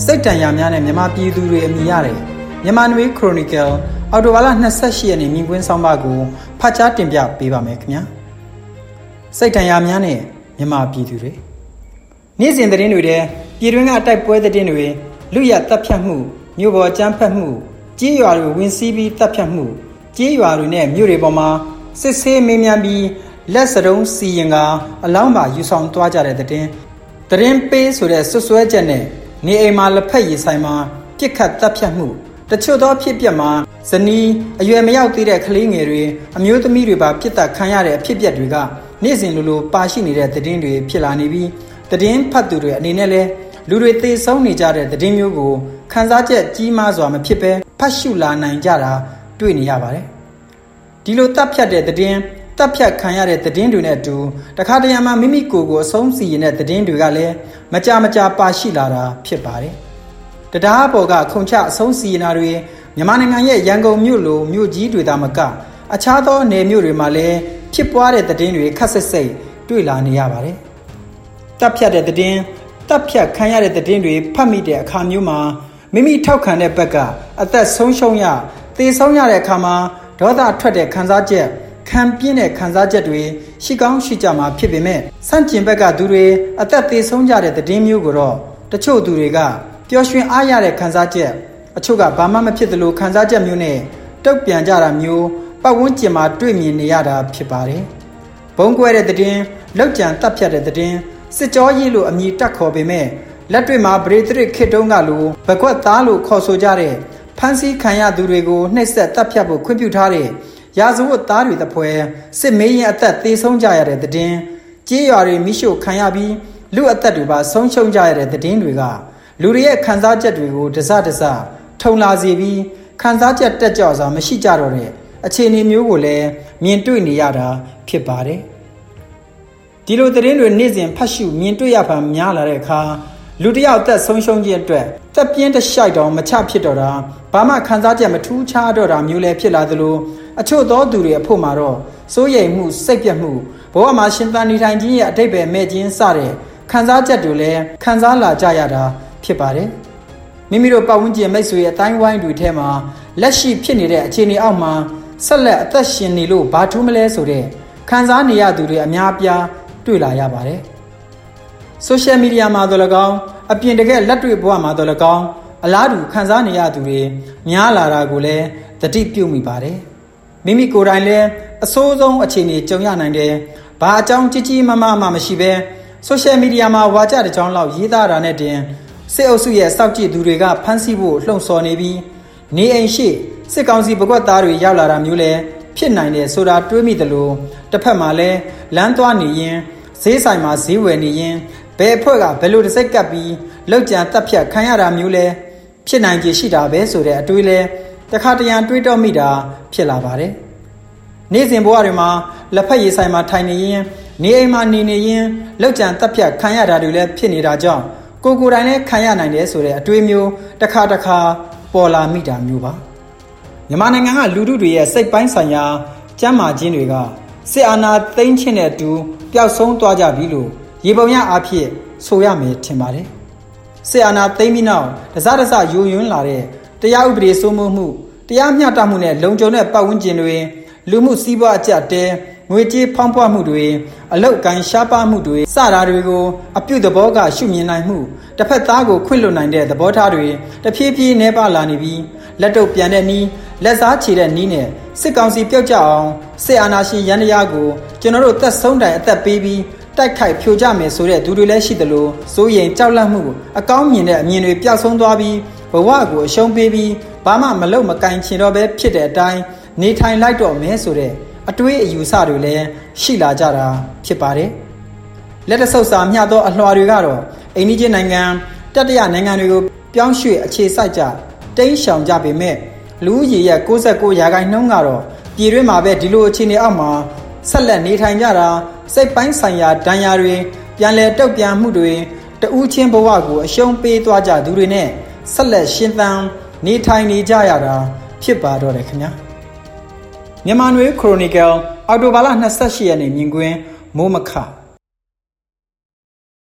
စိတ်တန်ရာများနဲ့မြန်မာပြည်သူတွေအမိရတယ်မြန်မာနွေခရိုနီကယ်အော်တိုဘာလ28ရက်နေ့မြင်ကွင်းဆောင်ပါကိုဖတ်ကြားတင်ပြပေးပါမယ်ခင်ဗျာစိတ်တန်ရာများနဲ့မြန်မာပြည်သူတွေနေ့စဉ်သတင်းတွေထဲပြည်တွင်းကအတိုက်ပွဲသတင်းတွေလူရတပ်ဖြတ်မှုမြို့ပေါ်ကြမ်းဖက်မှုကြေးရွာတွေဝင်စီးပြီးတပ်ဖြတ်မှုကြေးရွာတွေနဲ့မြို့တွေပေါ်မှာစစ်ဆေးမေးမြန်းပြီးလက်စတုံးစီရင်ကအလောင်းပါယူဆောင်သွားကြတဲ့တဲ့တရင်ပေးဆိုတဲ့ဆွဆွဲချက်နဲ့ နေအိမ်မှာလက်ဖက်ရည်ဆိုင်မှာပြစ်ခတ်တပ်ဖြတ်မှုတချို့သောဖြစ်ပျက်မှာဇနီးအရွယ်မရောက်သေးတဲ့ကလေးငယ်တွေအမျိုးသမီးတွေပါပြစ်တက်ခံရတဲ့အဖြစ်ပျက်တွေကနေ့စဉ်လိုလိုပါရှိနေတဲ့သတင်းတွေဖြစ်လာနေပြီးသတင်းဖတ်သူတွေအနေနဲ့လည်းလူတွေသေဆုံးနေကြတဲ့သတင်းမျိုးကိုခန်းစားချက်ကြီးမားစွာမဖြစ်ပဲဖတ်ရှုလာနိုင်ကြတာတွေ့နေရပါတယ်ဒီလိုတပ်ဖြတ်တဲ့သတင်းတပ်ဖြတ်ခံရတဲ့သတင်းတွေနဲ့အတူတခါတရံမှာမိမိကိုယ်ကိုအဆုံးစီရင်တဲ့သတင်းတွေကလည်း မကြမကြာပါရှိလာတာဖြစ်ပါတယ်။တရားပေါ်ကခုံချအဆုံးစီရင်တာတွေမြန်မာနိုင်ငံရဲ့ရန်ကုန်မြို့လိုမြို့ကြီးတွေသာမကအခြားသောနယ်မြို့တွေမှာလည်းဖြစ်ပွားတဲ့သတင်းတွေခက်ဆက်စိတ်တွေ့လာနေရပါတယ်။တပ်ဖြတ်တဲ့သတင်းတပ်ဖြတ်ခံရတဲ့သတင်းတွေဖတ်မိတဲ့အခါမျိုးမှာမိမိထောက်ခံတဲ့ဘက်ကအသက်ဆုံးရှုံးရသေဆုံးရတဲ့အခါမှာဒေါသထွက်တဲ့ခံစားချက် ခံပြင်းတဲ့ခံစားချက်တွေရှိကောင်းရှိကြမှာဖြစ်ပေမဲ့စန့်ကျင်ဘက်ကသူတွေအသက်သေးဆုံးကြတဲ့သတင်းမျိုးကိုတော့တချို့သူတွေကပျော်ရွှင်အားရတဲ့ခံစားချက်အချို့ကဘာမှမဖြစ်သလိုခံစားချက်မျိုးနဲ့တုတ်ပြန်ကြတာမျိုးပတ်ဝန်းကျင်မှာတွေ့မြင်နေရတာဖြစ်ပါတယ်။ဘုံကွဲတဲ့သတင်းလောက်ကြံတက်ဖြတ်တဲ့သတင်းစစ်ကြောရေးလို့အမည်တက်ခေါ်ပေမဲ့လက်တွေ့မှာဗရေသရစ်ခေတုံးကလိုဘကွက်သားလို့ခေါ်ဆိုကြတဲ့ဖန်စီခံရသူတွေကိုနှိပ်စက်တပ်ဖြတ်ဖို့ခွင့်ပြုထားတဲ့ ရာဇဝတ်သားတွေတပွဲစစ်မေးရင်အသက်သေဆုံးကြရတဲ့တဲ့တင်ကြေးရွာတွေမိရှို့ခံရပြီးလူအသက်တွေပါဆုံးရှုံးကြရတဲ့တဲ့တင်တွေကလူတွေရဲ့ခံစားချက်တွေကိုတစတစထုံလာစေပြီးခံစားချက်တက်ကြွစွာမရှိကြတော့တဲ့အခြေအနေမျိုးကိုလည်းမြင်တွေ့နေရတာဖြစ်ပါတယ်ဒီလိုသတင်းတွေနေ့စဉ်ဖတ်ရှုမြင်တွေ့ရပါများလာတဲ့အခါလူတယောက်သက်ဆုံးရှုံးခြင်းအတွက်တက်ပြင်းတရှိုက်တောင်မချဖြစ်တော့တာဘာမှခံစားချက်မထူးခြားတော့တာမျိုးလည်းဖြစ်လာသလို အချို့သောသူတွေအဖို့မှာတော့စိုးရိမ်မှုစိတ်ပြတ်မှုဘဝမှာရှင်သန်နေထိုင်ခြင်းရဲ့အတိတ်ပဲမဲ့ခြင်းစတဲ့ခံစားချက်တွေလည်းခံစားလာကြရတာဖြစ်ပါတယ်မိမိတို့ပတ်ဝန်းကျင်မိတ်ဆွေရဲ့အတိုင်းဝိုင်းတွေထဲမှာလက်ရှိဖြစ်နေတဲ့အခြေအနေအောက်မှာဆက်လက်အသက်ရှင်နေလို့ဘာထူးမလဲဆိုတဲ့ခံစားနေရသူတွေအများအပြားတွေ့လာရပါတယ်ဆိုရှယ်မီဒီယာမှာတော့၎င်းအပြင်တကယ်လက်တွေ့ဘဝမှာတော့၎င်းအလားတူခံစားနေရသူတွေများလာတာကိုလည်းသတိပြုမိပါတယ် မိမိကိုယ်တိုင်လည်းအဆိုးဆုံးအခြေအနေကြုံရနိုင်တယ်။ဘာအကြောင်းကြီးကြီးမားမားမှမရှိဘဲဆိုရှယ်မီဒီယာမှာဝါကြတဲ့ကြောင်းလောက်ရေးသားတာနဲ့တင်စစ်အုပ်စုရဲ့စောက်ကြည့်သူတွေကဖမ်းဆီးဖို့လှုံ့ဆော်နေပြီးနေအိမ်ရှိစစ်ကောင်စီပကွက်သားတွေရောက်လာတာမျိုးလည်းဖြစ်နိုင်တယ်ဆိုတာတွေးမိတယ်လို့တစ်ဖက်မှာလည်းလမ်းသွားနေရင်ဈေးဆိုင်မှာဈေးဝယ်နေရင်ဘယ်အဖွဲ့ကဘယ်လိုတစ်စိတ်ကပ်ပြီးလောက်ကြံတက်ဖြတ်ခံရတာမျိုးလဲဖြစ်နိုင်ကြရှိတာပဲဆိုတဲ့အတွေးလဲ တခါတရံတွေးတော့မိတာဖြစ်လာပါတယ်။နေ့စဉ်ဘဝတွေမှာလက်ဖက်ရည်ဆိုင်မှာထိုင်နေရင်နေအိမ်မှာနေနေရင်လောက်ကြံတက်ဖြတ်ခံရတာတွေလည်းဖြစ်နေတာကြောင့်ကိုကိုယ်တိုင်လည်းခံရနိုင်တယ်ဆိုတဲ့အတွေးမျိုးတစ်ခါတစ်ခါပေါ်လာမိတာမျိုးပါမြန်မာနိုင်ငံကလူထုတွေရဲ့စိတ်ပိုင်းဆိုင်ရာကျန်းမာခြင်းတွေကစစ်အာဏာသိမ်းခြင်းနဲ့အတူပျောက်ဆုံးသွားကြပြီလို့ရေပုံရအားဖြင့်ဆိုရမယ်ထင်ပါတယ်စစ်အာဏာသိမ်းပြီးနောက်တစားတစားယိုယွန်းလာတဲ့တရားဥပဒေစိုးမိုးမှု တရားမျှတမှုနဲ့လုံခြုံတဲ့ပတ်ဝန်းကျင်တွေလူမှုစီးပွားအကျတဲငွေကြေးဖောင်းပွားမှုတွေအလောက်ကန်ရှားပါမှုတွေစတာတွေကိုအပြုသဘောကရှုမြင်နိုင်မှုတစ်ဖက်သားကိုခွင့်လွတ်နိုင်တဲ့သဘောထားတွေတဖြည်းဖြည်းနှဲပါလာနေပြီးလက်တော့ပြန်တဲ့နီးလက်စားချေတဲ့နီးနဲ့စစ်ကောင်စီပြုတ်ကြအောင်စစ်အာဏာရှင်ရန်တရားကိုကျွန်တော်တို့သက်ဆုံးတိုင်အသက်ပေးပြီးတိုက်ခိုက်ဖြိုကြမယ်ဆိုတဲ့သူတွေလည်းရှိသလိုစိုးရင်ကြောက်လန့်မှုအကောင်းမြင်တဲ့အမြင်တွေပျောက်ဆုံးသွားပြီး ဘဝကိုအရှုံးပေးပြီးဘာမှမလုပ်မကင်ချင်တော့ပဲဖြစ်တဲ့အတိုင်းနေထိုင်လိုက်တော့မယ်ဆိုတဲ့အတွေးအယူဆတွေလည်းရှိလာကြတာဖြစ်ပါတယ်လက်တဆုပ်စာမျှသောအလှော်တွေကတော့အိန္ဒိချင်းနိုင်ငံတတရနိုင်ငံတွေကိုပြောင်းရွှေ့အခြေစိုက်ကြတိမ်းရှောင်ကြပေမဲ့လူဦးရေရဲ့69ရာခိုင်နှုန်းကတော့ပြည်တွင်းမှာပဲဒီလိုအခြေအနေအောက်မှာဆက်လက်နေထိုင်ကြတာစိတ်ပိုင်းဆိုင်ရာဒဏ်ရာတွေပြန်လည်တုတ်ပြန်မှုတွေတဦးချင်းဘဝကိုအရှုံးပေးသွားကြသူတွေနဲ့ ဆက်လက်ရှင်သန်နေထိုင်နေကြရတာဖြစ်ပါတော့တယ်ခင်ဗျာမြန်မာနွေခရိုနီကယ်အော်တိုဘာလ28ရက်နေ့မြင်ကွင်းမိုးမခ